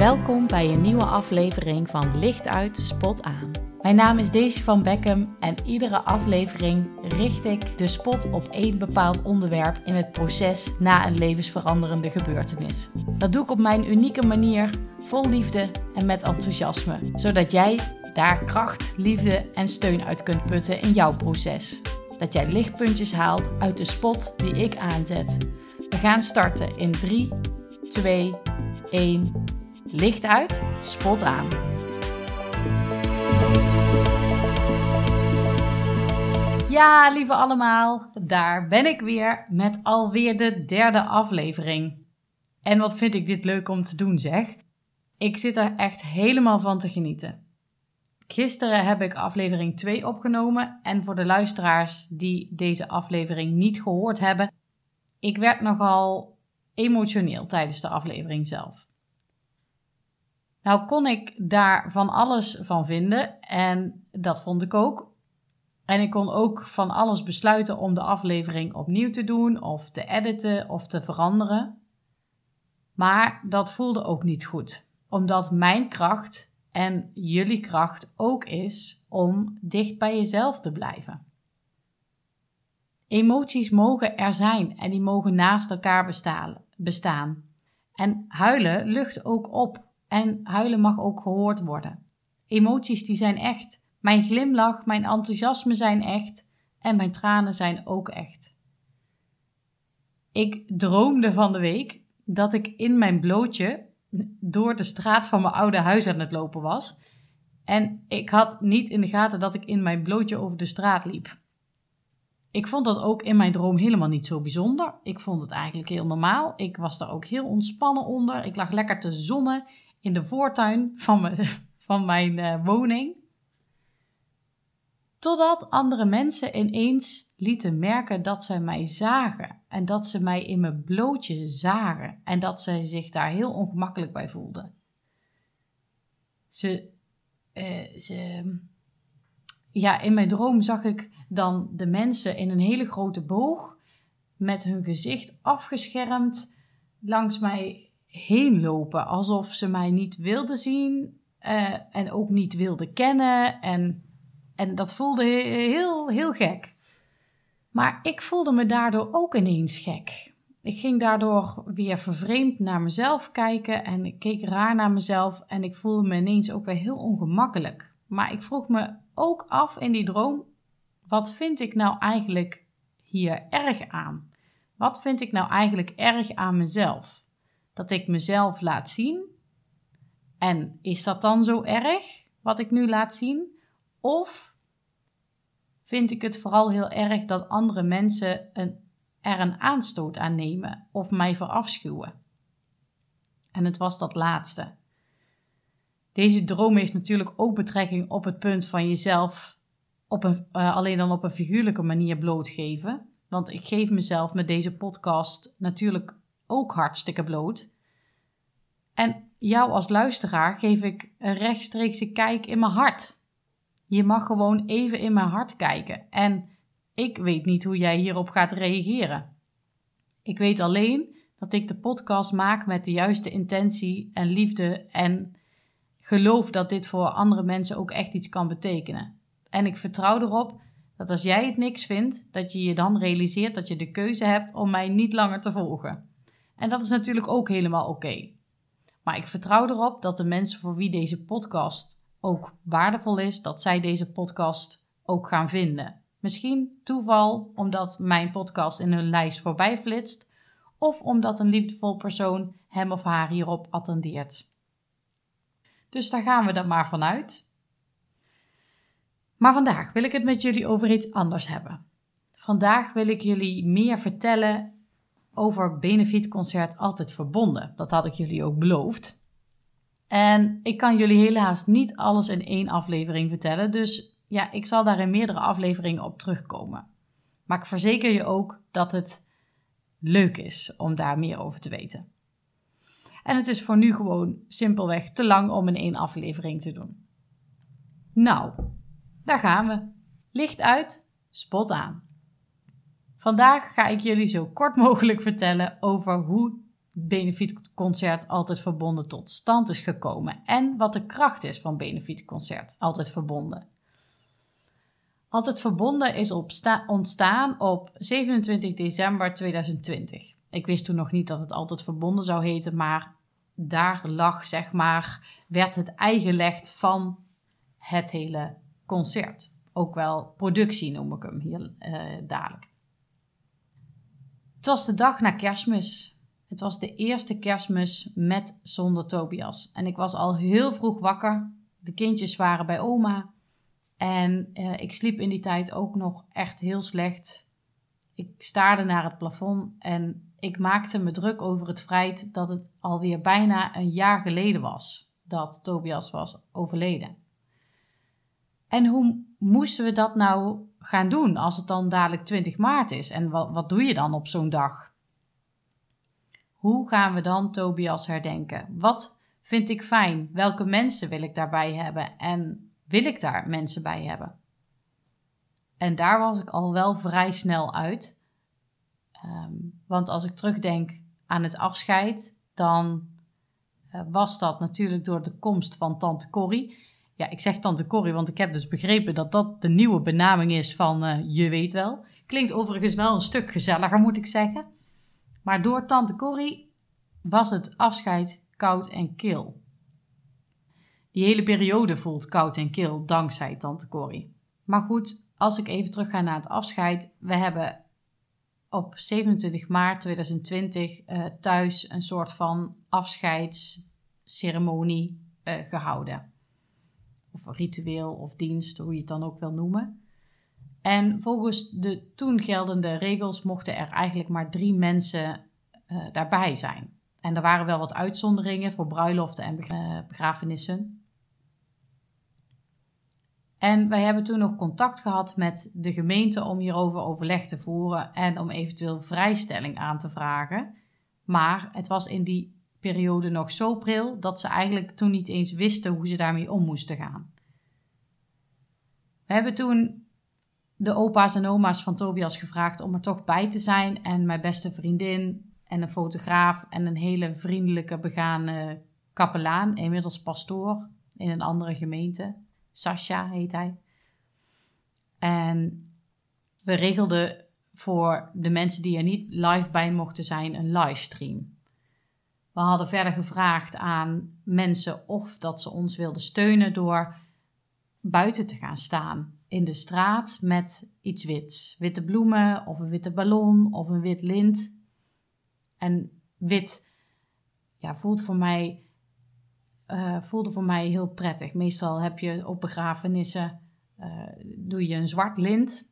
Welkom bij een nieuwe aflevering van Licht uit, Spot aan. Mijn naam is Daisy van Beckham en iedere aflevering richt ik de spot op één bepaald onderwerp in het proces na een levensveranderende gebeurtenis. Dat doe ik op mijn unieke manier, vol liefde en met enthousiasme, zodat jij daar kracht, liefde en steun uit kunt putten in jouw proces. Dat jij lichtpuntjes haalt uit de spot die ik aanzet. We gaan starten in 3, 2, 1. Licht uit, spot aan. Ja, lieve allemaal, daar ben ik weer met alweer de derde aflevering. En wat vind ik dit leuk om te doen, zeg? Ik zit er echt helemaal van te genieten. Gisteren heb ik aflevering 2 opgenomen en voor de luisteraars die deze aflevering niet gehoord hebben, ik werd nogal emotioneel tijdens de aflevering zelf. Nou kon ik daar van alles van vinden en dat vond ik ook. En ik kon ook van alles besluiten om de aflevering opnieuw te doen of te editen of te veranderen. Maar dat voelde ook niet goed, omdat mijn kracht en jullie kracht ook is om dicht bij jezelf te blijven. Emoties mogen er zijn en die mogen naast elkaar bestaan. En huilen lucht ook op en huilen mag ook gehoord worden. Emoties die zijn echt. Mijn glimlach, mijn enthousiasme zijn echt en mijn tranen zijn ook echt. Ik droomde van de week dat ik in mijn blootje door de straat van mijn oude huis aan het lopen was. En ik had niet in de gaten dat ik in mijn blootje over de straat liep. Ik vond dat ook in mijn droom helemaal niet zo bijzonder. Ik vond het eigenlijk heel normaal. Ik was daar ook heel ontspannen onder. Ik lag lekker te zonnen in de voortuin van mijn, van mijn uh, woning. Totdat andere mensen ineens lieten merken dat zij mij zagen. En dat ze mij in mijn blootje zagen. En dat zij zich daar heel ongemakkelijk bij voelden. Ze, uh, ze, ja, in mijn droom zag ik dan de mensen in een hele grote boog. Met hun gezicht afgeschermd langs mij heen lopen. Alsof ze mij niet wilden zien uh, en ook niet wilden kennen. En, en dat voelde heel, heel gek. Maar ik voelde me daardoor ook ineens gek. Ik ging daardoor weer vervreemd naar mezelf kijken en ik keek raar naar mezelf en ik voelde me ineens ook weer heel ongemakkelijk. Maar ik vroeg me ook af in die droom: wat vind ik nou eigenlijk hier erg aan? Wat vind ik nou eigenlijk erg aan mezelf? Dat ik mezelf laat zien. En is dat dan zo erg wat ik nu laat zien? Of vind ik het vooral heel erg dat andere mensen een, er een aanstoot aan nemen of mij verafschuwen? En het was dat laatste. Deze droom heeft natuurlijk ook betrekking op het punt van jezelf op uh, alleen dan op een figuurlijke manier blootgeven. Want ik geef mezelf met deze podcast natuurlijk ook hartstikke bloot. En jou als luisteraar geef ik een rechtstreekse kijk in mijn hart. Je mag gewoon even in mijn hart kijken. En ik weet niet hoe jij hierop gaat reageren. Ik weet alleen dat ik de podcast maak met de juiste intentie en liefde en geloof dat dit voor andere mensen ook echt iets kan betekenen. En ik vertrouw erop dat als jij het niks vindt, dat je je dan realiseert dat je de keuze hebt om mij niet langer te volgen. En dat is natuurlijk ook helemaal oké. Maar ik vertrouw erop dat de mensen voor wie deze podcast ook waardevol is, dat zij deze podcast ook gaan vinden. Misschien toeval omdat mijn podcast in hun lijst voorbij flitst, of omdat een liefdevol persoon hem of haar hierop attendeert. Dus daar gaan we dan maar vanuit. Maar vandaag wil ik het met jullie over iets anders hebben. Vandaag wil ik jullie meer vertellen over Benefietconcert Altijd Verbonden. Dat had ik jullie ook beloofd. En ik kan jullie helaas niet alles in één aflevering vertellen, dus ja, ik zal daar in meerdere afleveringen op terugkomen. Maar ik verzeker je ook dat het leuk is om daar meer over te weten. En het is voor nu gewoon simpelweg te lang om in één aflevering te doen. Nou, daar gaan we. Licht uit, spot aan. Vandaag ga ik jullie zo kort mogelijk vertellen over hoe benefietconcert altijd verbonden tot stand is gekomen en wat de kracht is van benefietconcert altijd verbonden. Altijd verbonden is ontstaan op 27 december 2020. Ik wist toen nog niet dat het altijd verbonden zou heten, maar daar lag, zeg maar, werd het eigenlegd van het hele concert. Ook wel productie noem ik hem hier uh, dadelijk. Het was de dag na kerstmis. Het was de eerste kerstmis met zonder Tobias. En ik was al heel vroeg wakker. De kindjes waren bij oma. En uh, ik sliep in die tijd ook nog echt heel slecht. Ik staarde naar het plafond en ik maakte me druk over het feit dat het alweer bijna een jaar geleden was dat Tobias was overleden. En hoe moesten we dat nou gaan doen als het dan dadelijk 20 maart is? En wat, wat doe je dan op zo'n dag? Hoe gaan we dan Tobias herdenken? Wat vind ik fijn? Welke mensen wil ik daarbij hebben? En wil ik daar mensen bij hebben? En daar was ik al wel vrij snel uit. Ehm, want als ik terugdenk aan het afscheid, dan uh, was dat natuurlijk door de komst van tante Corrie. Ja, ik zeg tante Corrie, want ik heb dus begrepen dat dat de nieuwe benaming is van uh, je weet wel. Klinkt overigens wel een stuk gezelliger, moet ik zeggen. Maar door tante Corrie was het afscheid koud en kil. Die hele periode voelt koud en kil dankzij tante Corrie. Maar goed, als ik even terug ga naar het afscheid. We hebben op 27 maart 2020 uh, eh, thuis een soort van afscheidsceremonie uh, gehouden. Of ritueel of dienst, hoe je het dan ook wil noemen. En volgens de toen geldende regels mochten er eigenlijk maar drie mensen uh, daarbij zijn. En er waren wel wat uitzonderingen voor bruiloften en begrafenissen. En wij hebben toen nog contact gehad met de gemeente om hierover overleg te voeren en om eventueel vrijstelling aan te vragen. Maar het was in die periode nog zo pril dat ze eigenlijk toen niet eens wisten hoe ze daarmee om moesten gaan. We hebben toen de opa's en oma's van Tobias gevraagd om er toch bij te zijn en mijn beste vriendin en een fotograaf en een hele vriendelijke begane kapelaan, inmiddels pastoor in een andere gemeente. Sasha heet hij. En we regelden voor de mensen die er niet live bij mochten zijn een livestream. We hadden verder gevraagd aan mensen of dat ze ons wilden steunen door buiten te gaan staan in de straat met iets wits. Witte bloemen of een witte ballon of een wit lint. En wit ja, voelt voor mij uh, voelde voor mij heel prettig. Meestal heb je op begrafenissen uh, doe je een zwart lint.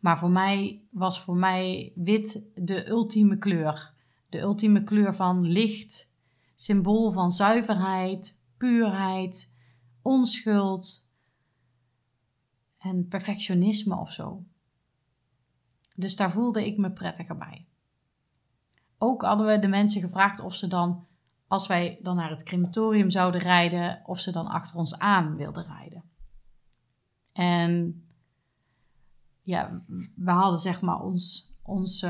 Maar voor mij was voor mij wit de ultieme kleur. De ultieme kleur van licht, symbool van zuiverheid, puurheid, onschuld en perfectionisme of zo. Dus daar voelde ik me prettiger bij. Ook hadden we de mensen gevraagd of ze dan als wij dan naar het crematorium zouden rijden, of ze dan achter ons aan wilden rijden. En ja, we hadden zeg maar ons, ons,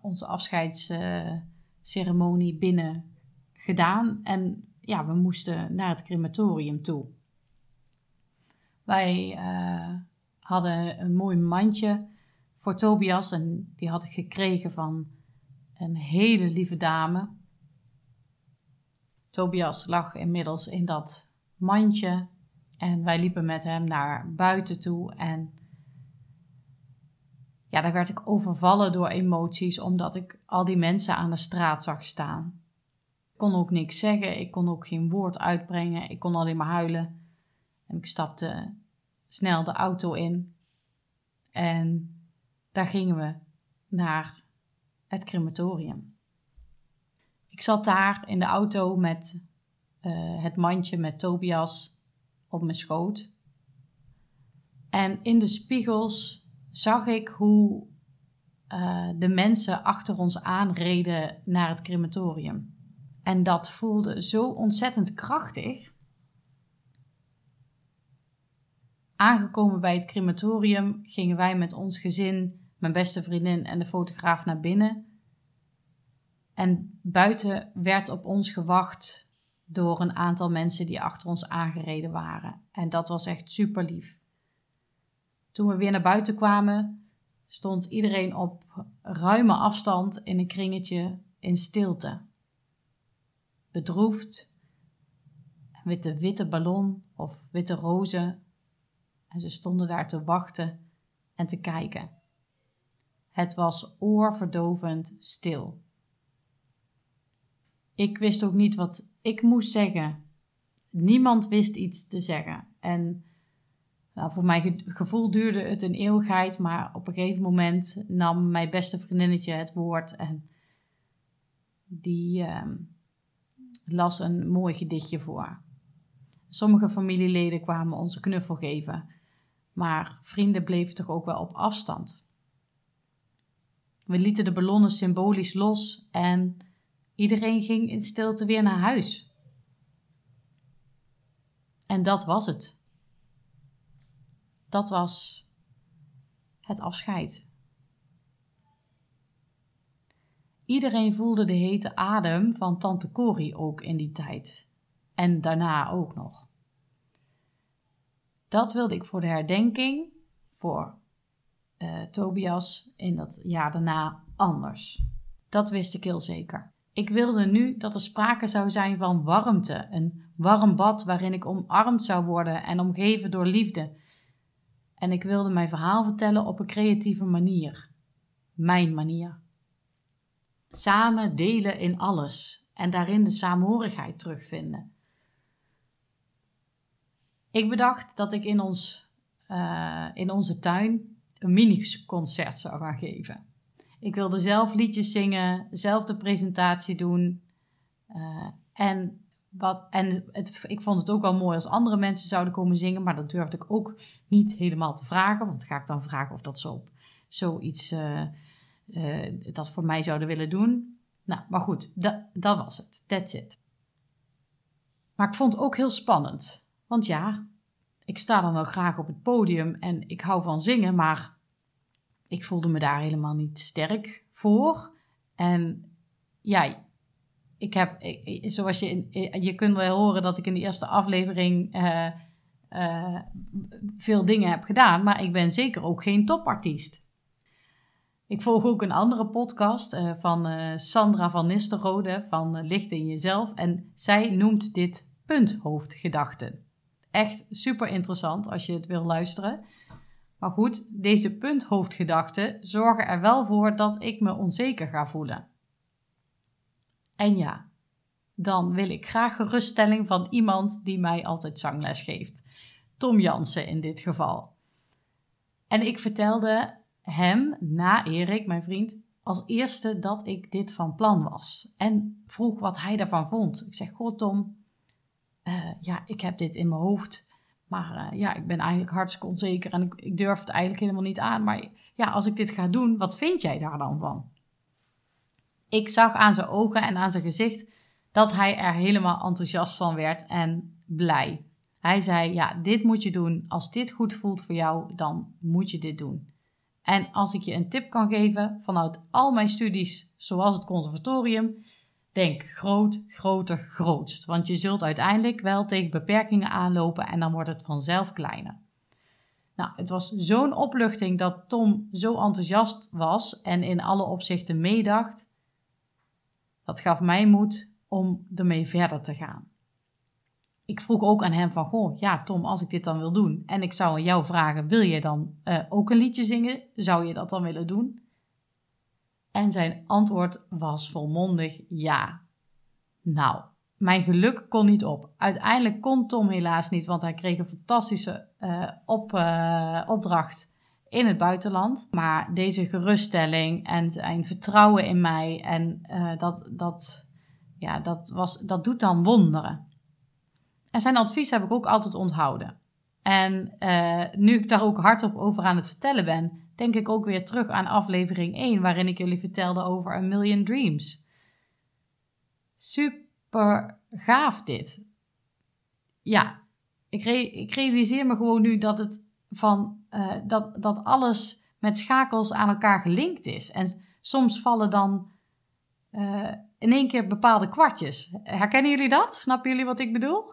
onze afscheidsceremonie binnen gedaan. En ja, we moesten naar het crematorium toe. Wij uh, hadden een mooi mandje voor Tobias en die had ik gekregen van een hele lieve dame. Tobias lag inmiddels in dat mandje en wij liepen met hem naar buiten toe. En ja, daar werd ik overvallen door emoties, omdat ik al die mensen aan de straat zag staan. Ik kon ook niks zeggen, ik kon ook geen woord uitbrengen, ik kon alleen maar huilen. En ik stapte snel de auto in en daar gingen we naar het crematorium. Ik zat daar in de auto met uh, het mandje met Tobias op mijn schoot. En in de spiegels zag ik hoe uh, de mensen achter ons aanreden naar het crematorium. En dat voelde zo ontzettend krachtig. Aangekomen bij het crematorium gingen wij met ons gezin, mijn beste vriendin en de fotograaf naar binnen. En buiten werd op ons gewacht door een aantal mensen die achter ons aangereden waren. En dat was echt super lief. Toen we weer naar buiten kwamen, stond iedereen op ruime afstand in een kringetje in stilte. Bedroefd, met de witte ballon of witte rozen. En ze stonden daar te wachten en te kijken. Het was oorverdovend stil. Ik wist ook niet wat ik moest zeggen. Niemand wist iets te zeggen. En nou, voor mijn gevoel duurde het een eeuwigheid, maar op een gegeven moment nam mijn beste vriendinnetje het woord en die ehm, las een mooi gedichtje voor. Sommige familieleden kwamen ons een knuffel geven, maar vrienden bleven toch ook wel op afstand. We lieten de ballonnen symbolisch los en iedereen ging in stilte weer naar huis. En dat was het. Dat was het afscheid. Iedereen voelde de hete adem van tante Corrie ook in die tijd. En daarna ook nog. Dat wilde ik voor de herdenking voor uh, Tobias in dat jaar daarna anders. Dat wist ik heel zeker. Ik wilde nu dat er sprake zou zijn van warmte, een warm bad waarin ik omarmd zou worden en omgeven door liefde. En ik wilde mijn verhaal vertellen op een creatieve manier. Mijn manier. Samen delen in alles en daarin de saamhorigheid terugvinden. Ik bedacht dat ik in, ons, uh, in onze tuin een mini-concert zou gaan geven. Ik wilde zelf liedjes zingen, zelf de presentatie doen. Uh, en wat, en het, ik vond het ook wel mooi als andere mensen zouden komen zingen, maar dat durfde ik ook niet helemaal te vragen. Want ga ik dan vragen of dat ze op zoiets uh, dat voor mij zouden willen doen. Nou, maar goed, dat, dat was het. That's it. Maar ik vond het ook heel spannend. Want ja, ik sta dan wel graag op het podium en ik hou van zingen, maar ik voelde me daar helemaal niet sterk voor. En ja, ik heb, zoals je, je kunt wel horen dat ik in de eerste aflevering uh, uh, veel dingen heb gedaan, maar ik ben zeker ook geen topartiest. Ik volg ook een andere podcast uh, van Sandra van Nistelrode van Licht in Jezelf en zij noemt dit punthoofdgedachten. Echt super interessant als je het wil luisteren. Maar goed, deze punthoofdgedachten zorgen er wel voor dat ik me onzeker ga voelen. En ja, dan wil ik graag geruststelling van iemand die mij altijd zangles geeft. Tom Jansen in dit geval. En ik vertelde hem, na Erik, mijn vriend, als eerste dat ik dit van plan was. En vroeg wat hij daarvan vond. Ik zeg, goh Tom, uh, ja, ik heb dit in mijn hoofd. Maar uh, ja, ik ben eigenlijk hartstikke onzeker en ik, ik durf het eigenlijk helemaal niet aan. Maar ja, als ik dit ga doen, wat vind jij daar dan van? Ik zag aan zijn ogen en aan zijn gezicht dat hij er helemaal enthousiast van werd en blij. Hij zei: Ja, dit moet je doen. Als dit goed voelt voor jou, dan moet je dit doen. En als ik je een tip kan geven vanuit al mijn studies, zoals het conservatorium, Denk groot, groter, grootst. Want je zult uiteindelijk wel tegen beperkingen aanlopen en dan wordt het vanzelf kleiner. Nou, het was zo'n opluchting dat Tom zo enthousiast was en in alle opzichten meedacht. Dat gaf mij moed om ermee verder te gaan. Ik vroeg ook aan hem van, goh, ja Tom, als ik dit dan wil doen en ik zou aan jou vragen, wil je dan uh, ook een liedje zingen? Zou je dat dan willen doen? En zijn antwoord was volmondig ja. Nou, mijn geluk kon niet op. Uiteindelijk kon Tom helaas niet, want hij kreeg een fantastische uh, op, uh, opdracht in het buitenland. Maar deze geruststelling en zijn vertrouwen in mij, en uh, dat, dat, ja, dat, was, dat doet dan wonderen. En zijn advies heb ik ook altijd onthouden. En nu ik daar ook hardop over aan het vertellen ben, denk ik ook weer terug aan aflevering 1, waarin ik jullie vertelde over A Million Dreams. Super gaaf dit. Ja, ik, ik realiseer me gewoon nu dat het van uh, dat, dat alles met schakels aan elkaar gelinkt is. En soms vallen dan eh, in één keer bepaalde kwartjes. Herkennen jullie dat? Snappen jullie wat ik bedoel?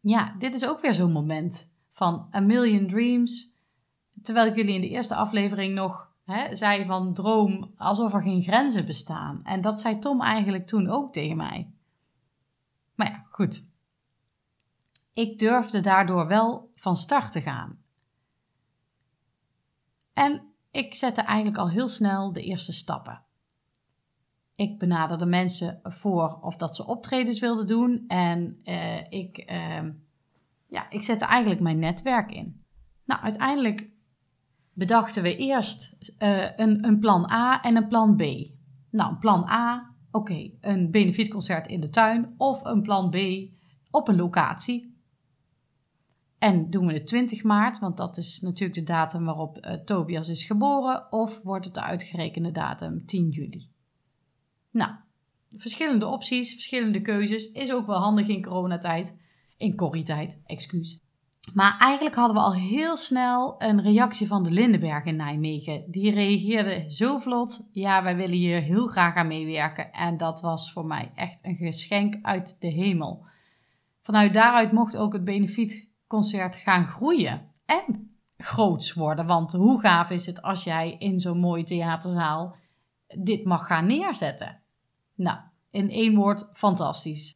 Ja, dit is ook weer zo'n moment van A Million Dreams. Terwijl ik jullie in de eerste aflevering nog hè, zei van droom alsof er geen grenzen bestaan. En dat zei Tom eigenlijk toen ook tegen mij. Maar ja, goed. Ik durfde daardoor wel van start te gaan. En ik zette eigenlijk al heel snel de eerste stappen. Ik benaderde mensen voor of dat ze optredens wilden doen. En uh, ik, uh, ja, ik zette eigenlijk mijn netwerk in. Nou, uiteindelijk bedachten we eerst uh, een, een plan A en een plan B. Nou, plan A, oké, een benefietconcert in de tuin. Of een plan B op een locatie. En doen we het 20 maart, want dat is natuurlijk de datum waarop uh, Tobias is geboren. Of wordt het de uitgerekende datum 10 juli? Nou, verschillende opties, verschillende keuzes. Is ook wel handig in coronatijd. In corrie-tijd, excuus. Maar eigenlijk hadden we al heel snel een reactie van de Lindenberg in Nijmegen. Die reageerde zo vlot. Ja, wij willen hier heel graag aan meewerken. En dat was voor mij echt een geschenk uit de hemel. Vanuit daaruit mocht ook het benefietconcert gaan groeien. En groots worden. Want hoe gaaf is het als jij in zo'n mooie theaterzaal dit mag gaan neerzetten? Nou, in één woord, fantastisch.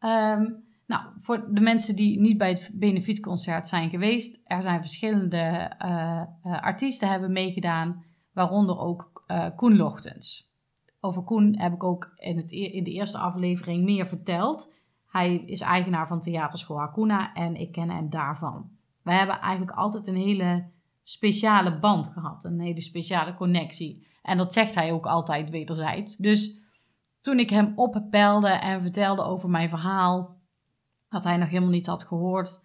Um, nou, voor de mensen die niet bij het benefietconcert zijn geweest, er zijn verschillende uh, artiesten hebben meegedaan, waaronder ook uh, Koen Lochtens. Over Koen heb ik ook in, het, in de eerste aflevering meer verteld. Hij is eigenaar van Theaterschool Hakuna en ik ken hem daarvan. We hebben eigenlijk altijd een hele speciale band gehad, een hele speciale connectie. En dat zegt hij ook altijd wederzijds. Dus toen ik hem oppelde en vertelde over mijn verhaal, dat hij nog helemaal niet had gehoord,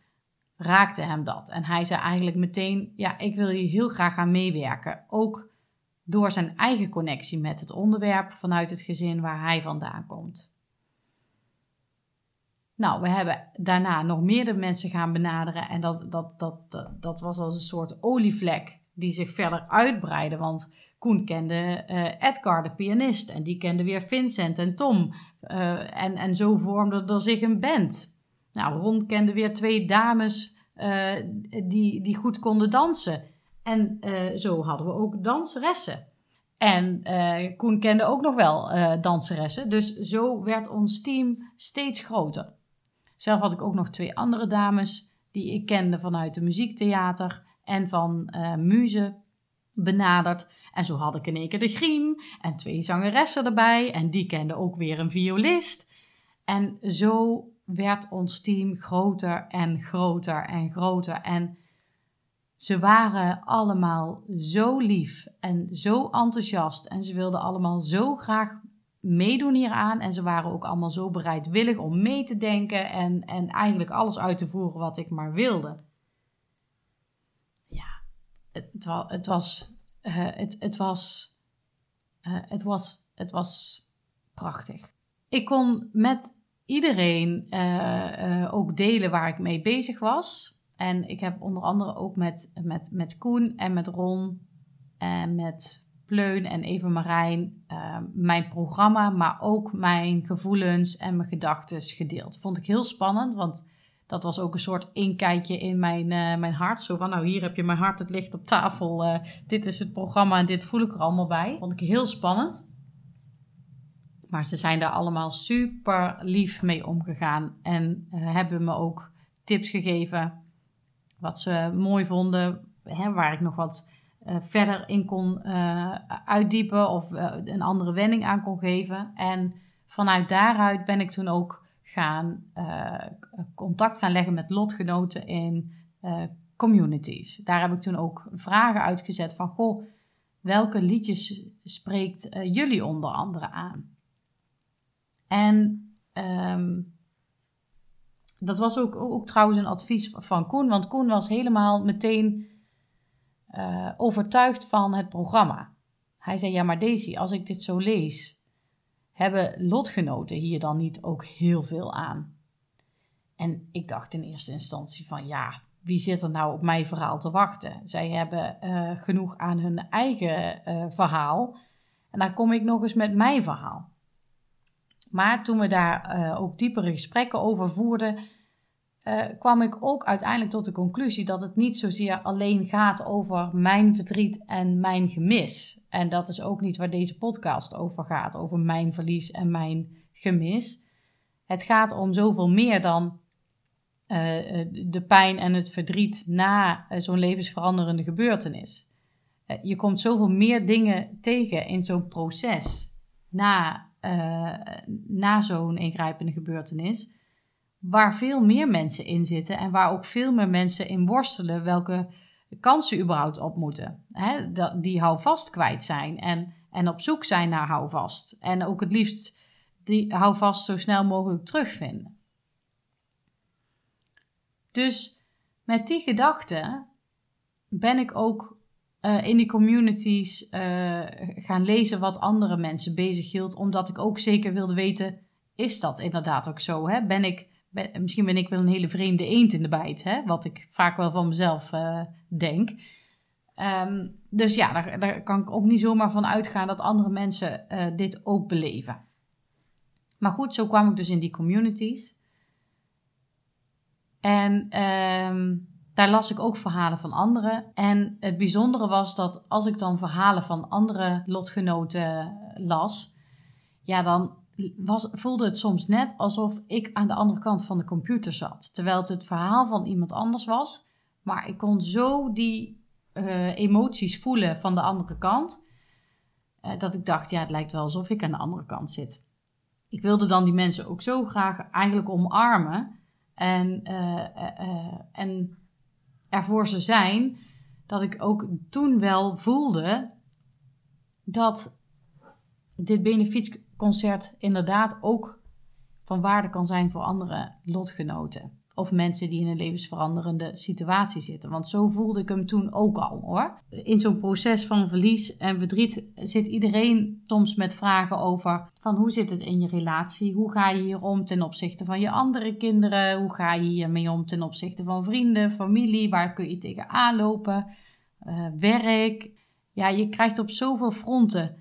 raakte hem dat. En hij zei eigenlijk meteen: Ja, ik wil hier heel graag aan meewerken. Ook door zijn eigen connectie met het onderwerp vanuit het gezin waar hij vandaan komt. Nou, we hebben daarna nog meerdere mensen gaan benaderen en dat, dat, dat, dat, was als een soort olievlek die zich verder uitbreidde. Want Koen kende uh, Edgar, de pianist, en die kende weer Vincent en Tom. Uh, en, en zo vormde er zich een band. Nou, Ron kende weer twee dames uh, die, die goed konden dansen. En zo hadden we ook danseressen. En Koen kende ook nog wel danseressen. Dus zo werd ons team steeds groter. Zelf had ik ook nog twee andere dames die ik kende vanuit de muziektheater en van Muze benaderd. En zo had ik in één keer de griem en twee zangeressen erbij. En die kenden ook weer een violist. En zo werd ons team groter en groter en groter. En ze waren allemaal zo lief en zo enthousiast. En ze wilden allemaal zo graag meedoen hieraan. En ze waren ook allemaal zo bereidwillig om mee te denken en, en eigenlijk alles uit te voeren wat ik maar wilde. Ja, het, het was uh, het, het, was, uh, het, was, het was prachtig. Ik kon met iedereen uh, ook delen waar ik mee bezig was. En ik heb onder andere ook met, met, met Koen en met Ron en met Pleun en Eva Marijn mijn programma, maar ook mijn gevoelens en mijn gedachten gedeeld. Vond ik heel spannend, want dat was ook een soort inkijkje in mijn, uh, mijn hart. Zo van, nou hier heb je mijn hart, het ligt op tafel. Uh, dit is het programma en dit voel ik er allemaal bij. Vond ik heel spannend. Maar ze zijn daar allemaal super lief mee omgegaan. En uh, hebben me ook tips gegeven. Wat ze mooi vonden. Hè, waar ik nog wat verder in kon uitdiepen. Of een andere wending aan kon geven. En vanuit daaruit ben ik toen ook gaan contact gaan leggen met lotgenoten in communities. Daar heb ik toen ook vragen uitgezet van, goh, welke liedjes spreekt jullie onder andere aan? En um, dat was ook, ook trouwens een advies van Koen, want Koen was helemaal meteen overtuigd van het programma. Hij zei, ja maar Daisy, als ik dit zo lees, hebben lotgenoten hier dan niet ook heel veel aan? En ik dacht in eerste instantie van ja, wie zit er nou op mijn verhaal te wachten? Zij hebben uh, genoeg aan hun eigen uh, verhaal. En dan kom ik nog eens met mijn verhaal. Maar toen we daar eh, ook diepere gesprekken over voerden, uh, kwam ik ook uiteindelijk tot de conclusie dat het niet zozeer alleen gaat over mijn verdriet en mijn gemis. En dat is ook niet waar deze podcast over gaat, over mijn verlies en mijn gemis. Het gaat om zoveel meer dan uh, de pijn en het verdriet na zo'n levensveranderende gebeurtenis. je komt zoveel meer dingen tegen in zo'n proces na, na zo'n ingrijpende gebeurtenis waar veel meer mensen in zitten en waar ook veel meer mensen in worstelen welke kansen überhaupt op moeten. Hè, dat, die houvast kwijt zijn en, en op zoek zijn naar houvast. En ook het liefst die houvast zo snel mogelijk terugvinden. Dus met die gedachte ben ik ook uh, in die communities uh, gaan lezen wat andere mensen bezighield, omdat ik ook zeker wilde weten, is dat inderdaad ook zo? Hè? Ben ik misschien ben ik wel een hele vreemde eend in de bijt, hè? wat ik vaak wel van mezelf uh, denk. Um, dus ja, daar, daar, kan ik ook niet zomaar van uitgaan dat andere mensen uh, dit ook beleven. Maar goed, zo kwam ik dus in die communities. En um, daar las ik ook verhalen van anderen. En het bijzondere was dat als ik dan verhalen van andere lotgenoten las, ja, dan was, voelde het soms net alsof ik aan de andere kant van de computer zat. Terwijl het het verhaal van iemand anders was. Maar ik kon zo die uh, emoties voelen van de andere kant. Uh, dat ik dacht, ja, het lijkt wel alsof ik aan de andere kant zit. Ik wilde dan die mensen ook zo graag eigenlijk omarmen. En, uh, en ervoor ze zijn. Dat ik ook toen wel voelde dat dit benefiet concert inderdaad ook van waarde kan zijn voor andere lotgenoten. Of mensen die in een levensveranderende situatie zitten. Want zo voelde ik hem toen ook al hoor. In zo'n proces van verlies en verdriet zit iedereen soms met vragen over: van hoe zit het in je relatie? Hoe ga je hier om ten opzichte van je andere kinderen? Hoe ga je hiermee om ten opzichte van vrienden, familie? Waar kun je tegenaan lopen? Uh, werk. Ja, je krijgt op zoveel fronten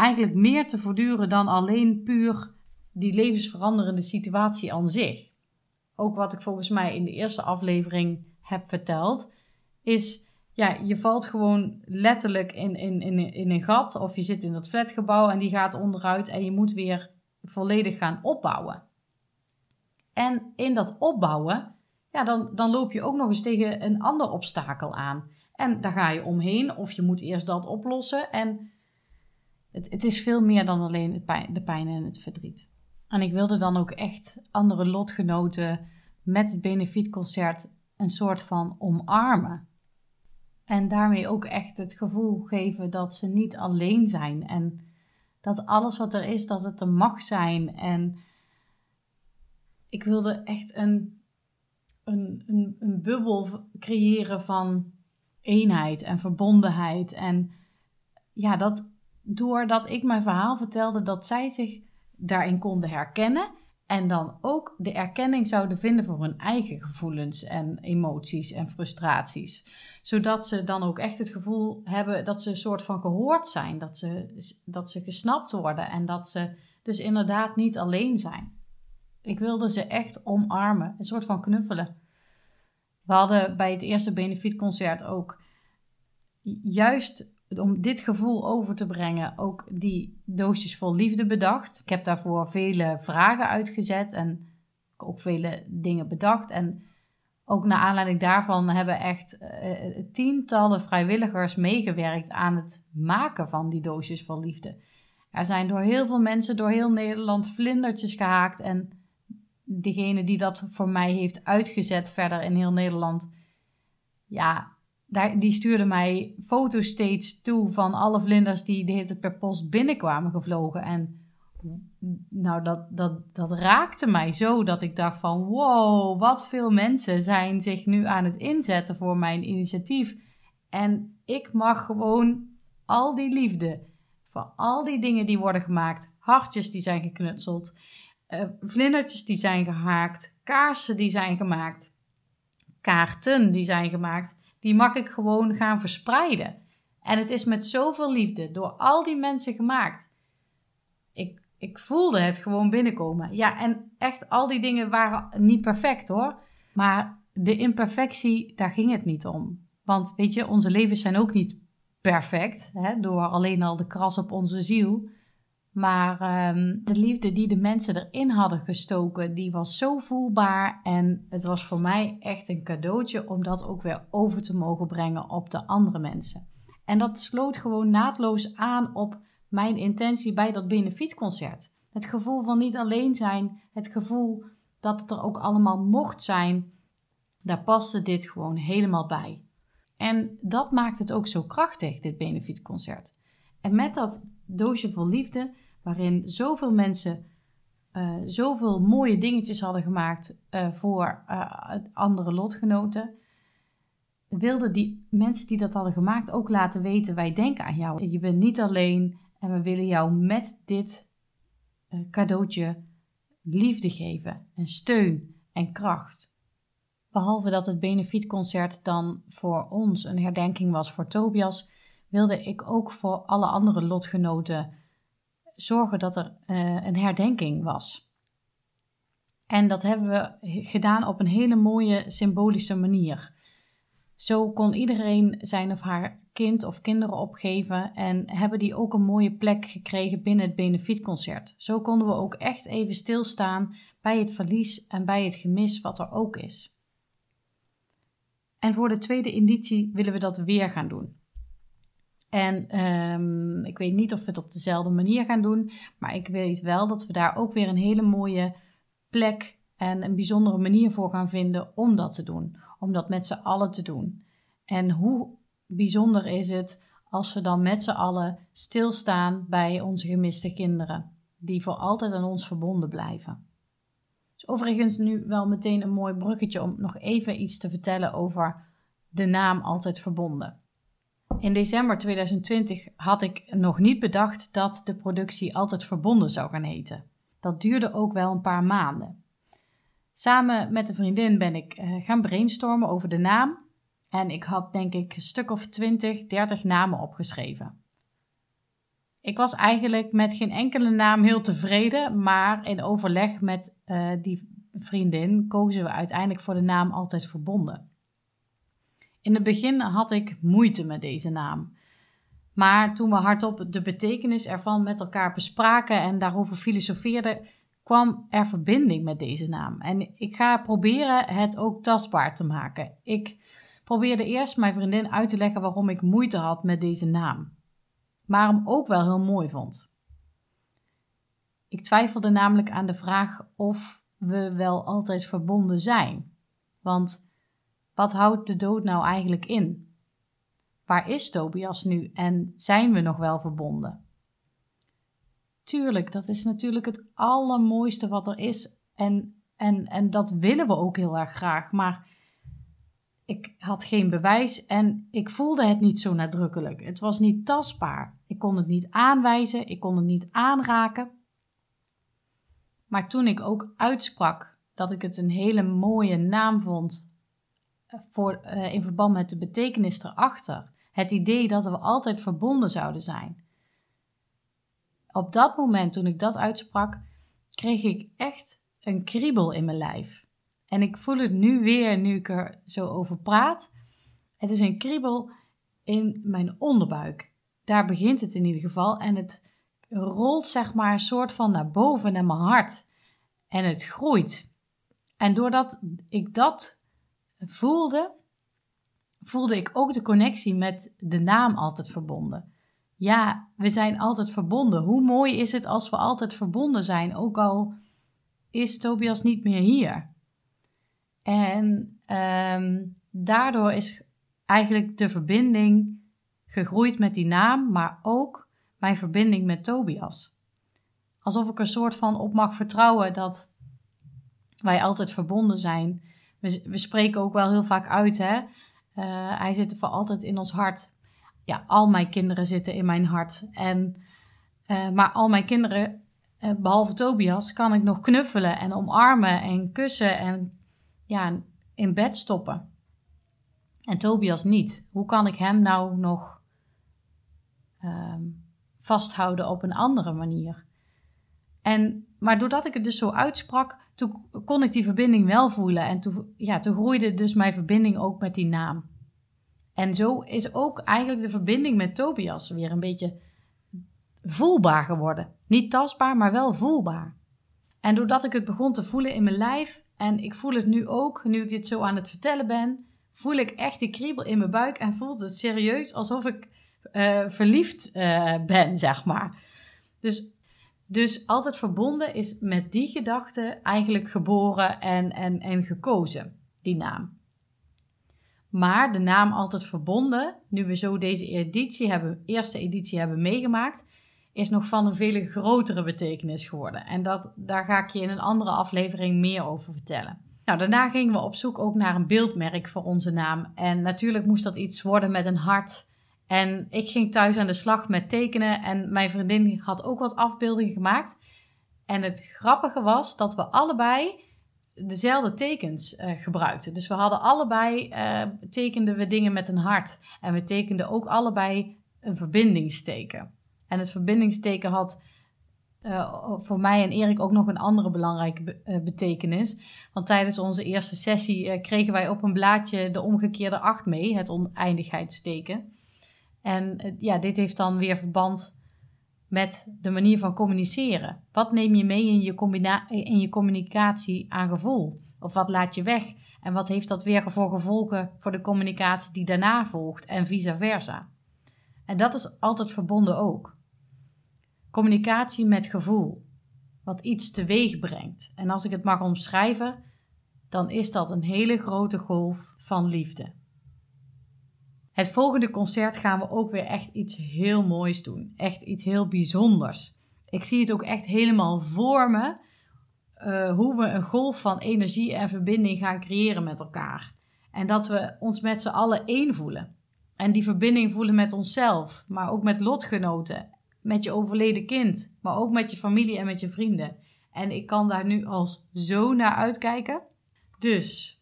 eigenlijk meer te voortduren dan alleen puur die levensveranderende situatie aan zich. Ook wat ik volgens mij in de eerste aflevering heb verteld, is ja, je valt gewoon letterlijk in, in, in, in een gat of je zit in dat flatgebouw en die gaat onderuit en je moet weer volledig gaan opbouwen. En in dat opbouwen, ja, dan, dan loop je ook nog eens tegen een ander obstakel aan. En daar ga je omheen of je moet eerst dat oplossen. En het, het is veel meer dan alleen de pijn en het verdriet. En ik wilde dan ook echt andere lotgenoten met het benefietconcert een soort van omarmen. En daarmee ook echt het gevoel geven dat ze niet alleen zijn. En dat alles wat er is, dat het er mag zijn. En ik wilde echt een, een, een, een bubbel creëren van eenheid en verbondenheid. En ja, dat doordat ik mijn verhaal vertelde, dat zij zich daarin konden herkennen. En dan ook de erkenning zouden vinden voor hun eigen gevoelens en emoties en frustraties. Zodat ze dan ook echt het gevoel hebben dat ze een soort van gehoord zijn. Dat ze, dat ze gesnapt worden en dat ze dus inderdaad niet alleen zijn. Ik wilde ze echt omarmen, een soort van knuffelen. We hadden bij het eerste benefietconcert ook juist om dit gevoel over te brengen, ook die doosjes vol liefde bedacht. Ik heb daarvoor vele vragen uitgezet en ook vele dingen bedacht. En ook naar aanleiding daarvan hebben echt uh, tientallen vrijwilligers meegewerkt aan het maken van die doosjes vol liefde. Er zijn door heel veel mensen door heel Nederland vlindertjes gehaakt. En degene die dat voor mij heeft uitgezet verder in heel Nederland, ja, daar, die stuurde mij foto's steeds toe van alle vlinders die de hele per post binnenkwamen gevlogen. En nou, dat, dat, dat raakte mij zo dat ik dacht van wow, wat veel mensen zijn zich nu aan het inzetten voor mijn initiatief. En ik mag gewoon al die liefde van al die dingen die worden gemaakt, hartjes die zijn geknutseld, uh, vlindertjes die zijn gehaakt, kaarsen die zijn gemaakt, kaarten die zijn gemaakt die mag ik gewoon gaan verspreiden. En het is met zoveel liefde door al die mensen gemaakt. Ik ik voelde het gewoon binnenkomen. Ja, en echt al die dingen waren niet perfect hoor. Maar de imperfectie, daar ging het niet om. Want weet je, onze levens zijn ook niet perfect, hè, door alleen al de kras op onze ziel. Maar ehm, de liefde die de mensen erin hadden gestoken, die was zo voelbaar. En het was voor mij echt een cadeautje om dat ook weer over te mogen brengen op de andere mensen. En dat sloot gewoon naadloos aan op mijn intentie bij dat benefietconcert. Het gevoel van niet alleen zijn, het gevoel dat het er ook allemaal mocht zijn, daar paste dit gewoon helemaal bij. En dat maakt het ook zo krachtig, dit benefietconcert. En met dat doosje vol liefde, waarin zoveel mensen uh, zoveel mooie dingetjes hadden gemaakt uh, voor uh, andere lotgenoten, wilden die mensen die dat hadden gemaakt ook laten weten: wij denken aan jou. Je bent niet alleen en we willen jou met dit cadeautje liefde geven en steun en kracht. Behalve dat het benefietconcert dan voor ons een herdenking was voor Tobias, wilde ik ook voor alle andere lotgenoten zorgen dat er uh, een herdenking was. En dat hebben we gedaan op een hele mooie symbolische manier. Zo kon iedereen zijn of haar kind of kinderen opgeven en hebben die ook een mooie plek gekregen binnen het benefietconcert. Zo konden we ook echt even stilstaan bij het verlies en bij het gemis wat er ook is. En voor de tweede editie willen we dat weer gaan doen. En um, ik weet niet of we het op dezelfde manier gaan doen, maar ik weet wel dat we daar ook weer een hele mooie plek en een bijzondere manier voor gaan vinden om dat te doen. Om dat met z'n allen te doen. En hoe bijzonder is het als we dan met z'n allen stilstaan bij onze gemiste kinderen, die voor altijd aan ons verbonden blijven. Dus overigens nu wel meteen een mooi bruggetje om nog even iets te vertellen over de naam Altijd Verbonden. In december 2020 had ik nog niet bedacht dat de productie Altijd Verbonden zou gaan heten. Dat duurde ook wel een paar maanden. Samen met een vriendin ben ik uh, gaan brainstormen over de naam. En ik had denk ik een stuk of 20, 30 namen opgeschreven. Ik was eigenlijk met geen enkele naam heel tevreden, maar in overleg met uh, die vriendin kozen we uiteindelijk voor de naam Altijd Verbonden. In het begin had ik moeite met deze naam. Maar toen we hardop de betekenis ervan met elkaar bespraken en daarover filosofeerden, kwam er verbinding met deze naam. En ik ga proberen het ook tastbaar te maken. Ik probeerde eerst mijn vriendin uit te leggen waarom ik moeite had met deze naam, maar hem ook wel heel mooi vond. Ik twijfelde namelijk aan de vraag of we wel altijd verbonden zijn. Want wat houdt de dood nou eigenlijk in? Waar is Tobias nu en zijn we nog wel verbonden? Tuurlijk, dat is natuurlijk het allermooiste wat er is en, en, en dat willen we ook heel erg graag, maar ik had geen bewijs en ik voelde het niet zo nadrukkelijk. Het was niet tastbaar. Ik kon het niet aanwijzen, ik kon het niet aanraken. Maar toen ik ook uitsprak dat ik het een hele mooie naam vond voor, uh, in verband met de betekenis erachter. Het idee dat we altijd verbonden zouden zijn. Op dat moment, toen ik dat uitsprak, kreeg ik echt een kriebel in mijn lijf. En ik voel het nu weer, nu ik er zo over praat. Het is een kriebel in mijn onderbuik. Daar begint het in ieder geval. En het rolt zeg maar een soort van naar boven naar mijn hart. En het groeit. En doordat ik dat voelde, voelde ik ook de connectie met de naam altijd verbonden. Ja, we zijn altijd verbonden. Hoe mooi is het als we altijd verbonden zijn, ook al is Tobias niet meer hier. En ehm, daardoor is eigenlijk de verbinding gegroeid met die naam, maar ook mijn verbinding met Tobias. Alsof ik een soort van op mag vertrouwen dat wij altijd verbonden zijn we, spreken ook wel heel vaak uit, hè. Uh, hij zit voor altijd in ons hart. Ja, al mijn kinderen zitten in mijn hart. En, uh, maar al mijn kinderen, uh, behalve Tobias, kan ik nog knuffelen en omarmen en kussen en ja, in bed stoppen. En Tobias niet. Hoe kan ik hem nou nog um, vasthouden op een andere manier? En, maar doordat ik het dus zo uitsprak, toen kon ik die verbinding wel voelen. En toen, ja, toen groeide dus mijn verbinding ook met die naam. En zo is ook eigenlijk de verbinding met Tobias weer een beetje voelbaar geworden. Niet tastbaar, maar wel voelbaar. En doordat ik het begon te voelen in mijn lijf, en ik voel het nu ook, nu ik dit zo aan het vertellen ben, voel ik echt die kriebel in mijn buik en voelt het serieus alsof ik uh, verliefd uh, ben, zeg maar. Dus, dus altijd verbonden is met die gedachte eigenlijk geboren en, en, en gekozen, die naam. Maar de naam altijd verbonden, nu we zo deze editie hebben, eerste editie hebben meegemaakt, is nog van een veel grotere betekenis geworden. En dat, daar ga ik je in een andere aflevering meer over vertellen. Nou, daarna gingen we op zoek ook naar een beeldmerk voor onze naam. En natuurlijk moest dat iets worden met een hart. En ik ging thuis aan de slag met tekenen en mijn vriendin had ook wat afbeeldingen gemaakt. En het grappige was dat we allebei dezelfde tekens uh, gebruikten. Dus we hadden allebei, uh, tekenden we dingen met een hart. En we tekenden ook allebei een verbindingsteken. En het verbindingsteken had uh, voor mij en Erik ook nog een andere belangrijke betekenis. Want tijdens onze eerste sessie kregen wij op een blaadje de omgekeerde acht mee, het oneindigheidsteken. En ja, dit heeft dan weer verband met de manier van communiceren. Wat neem je mee in je, in je communicatie aan gevoel? Of wat laat je weg? En wat heeft dat weer voor gevolgen voor de communicatie die daarna volgt en vice versa? En dat is altijd verbonden ook. Communicatie met gevoel, wat iets teweeg brengt. En als ik het mag omschrijven, dan is dat een hele grote golf van liefde. Het volgende concert gaan we ook weer echt iets heel moois doen. Echt iets heel bijzonders. Ik zie het ook echt helemaal voor me. Uh, hoe we een golf van energie en verbinding gaan creëren met elkaar. En dat we ons met z'n allen één voelen. En die verbinding voelen met onszelf, maar ook met lotgenoten. Met je overleden kind, maar ook met je familie en met je vrienden. En ik kan daar nu als zo naar uitkijken. Dus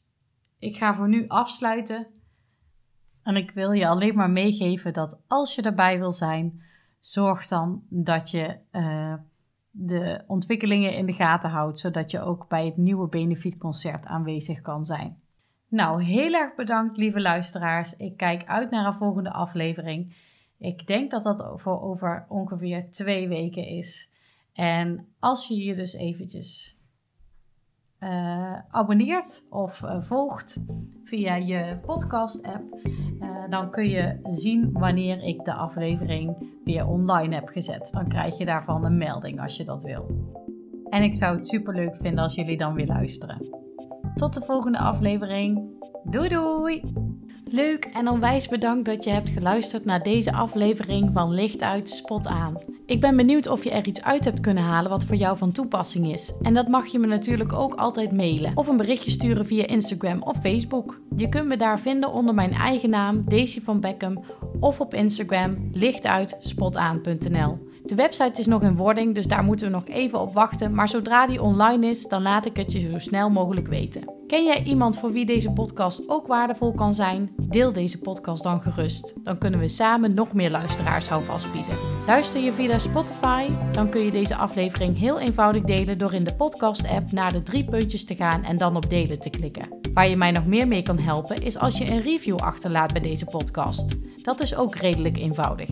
ik ga voor nu afsluiten en ik wil je alleen maar meegeven dat als je erbij wil zijn, zorg dan dat je uh, de ontwikkelingen in de gaten houdt, zodat je ook bij het nieuwe benefietconcert aanwezig kan zijn. Nou, heel erg bedankt, lieve luisteraars. Ik kijk uit naar een volgende aflevering. Ik denk dat dat voor over ongeveer twee weken is. En als je je dus eventjes uh, abonneert of uh, volgt via je podcast-app, uh, dan kun je zien wanneer ik de aflevering weer online heb gezet. Dan krijg je daarvan een melding als je dat wil. En ik zou het super leuk vinden als jullie dan weer luisteren. Tot de volgende aflevering. Doei doei! Leuk en onwijs bedankt dat je hebt geluisterd naar deze aflevering van Licht uit Spot aan. Ik ben benieuwd of je er iets uit hebt kunnen halen wat voor jou van toepassing is. En dat mag je me natuurlijk ook altijd mailen of een berichtje sturen via Instagram of Facebook. Je kunt me daar vinden onder mijn eigen naam, Daisy van Beckham, of op Instagram lichtuitspotaan.nl. De website is nog in wording, dus daar moeten we nog even op wachten. Maar zodra die online is, dan laat ik het je zo snel mogelijk weten. Ken jij iemand voor wie deze podcast ook waardevol kan zijn? Deel deze podcast dan gerust. Dan kunnen we samen nog meer luisteraars houvast bieden. Luister je via Spotify? Dan kun je deze aflevering heel eenvoudig delen door in de podcast-app naar de drie puntjes te gaan en dan op delen te klikken. Waar je mij nog meer mee kan helpen is als je een review achterlaat bij deze podcast. Dat is ook redelijk eenvoudig.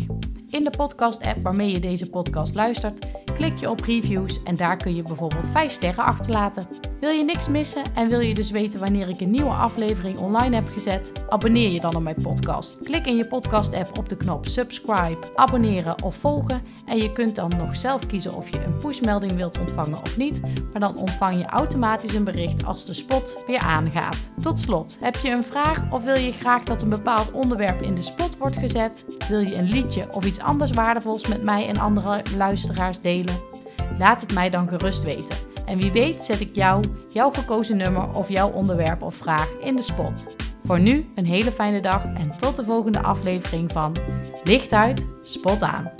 In de podcast-app waarmee je deze podcast luistert, klik je op reviews en daar kun je bijvoorbeeld 5 sterren achterlaten. Wil je niks missen en wil je dus weten wanneer ik een nieuwe aflevering online heb gezet? Abonneer je dan op mijn podcast. Klik in je podcast-app op de knop subscribe, abonneren of volgen en je kunt dan nog zelf kiezen of je een pushmelding wilt ontvangen of niet, maar dan ontvang je automatisch een bericht als de spot weer aangaat. Tot slot, heb je een vraag of wil je graag dat een bepaald onderwerp in de spot wordt gezet? Wil je een liedje of iets anders waardevols met mij en andere luisteraars delen? Laat het mij dan gerust weten. En wie weet zet ik jou, jouw gekozen nummer of jouw onderwerp of vraag in de spot. Voor nu een hele fijne dag en tot de volgende aflevering van Licht uit, Spot aan.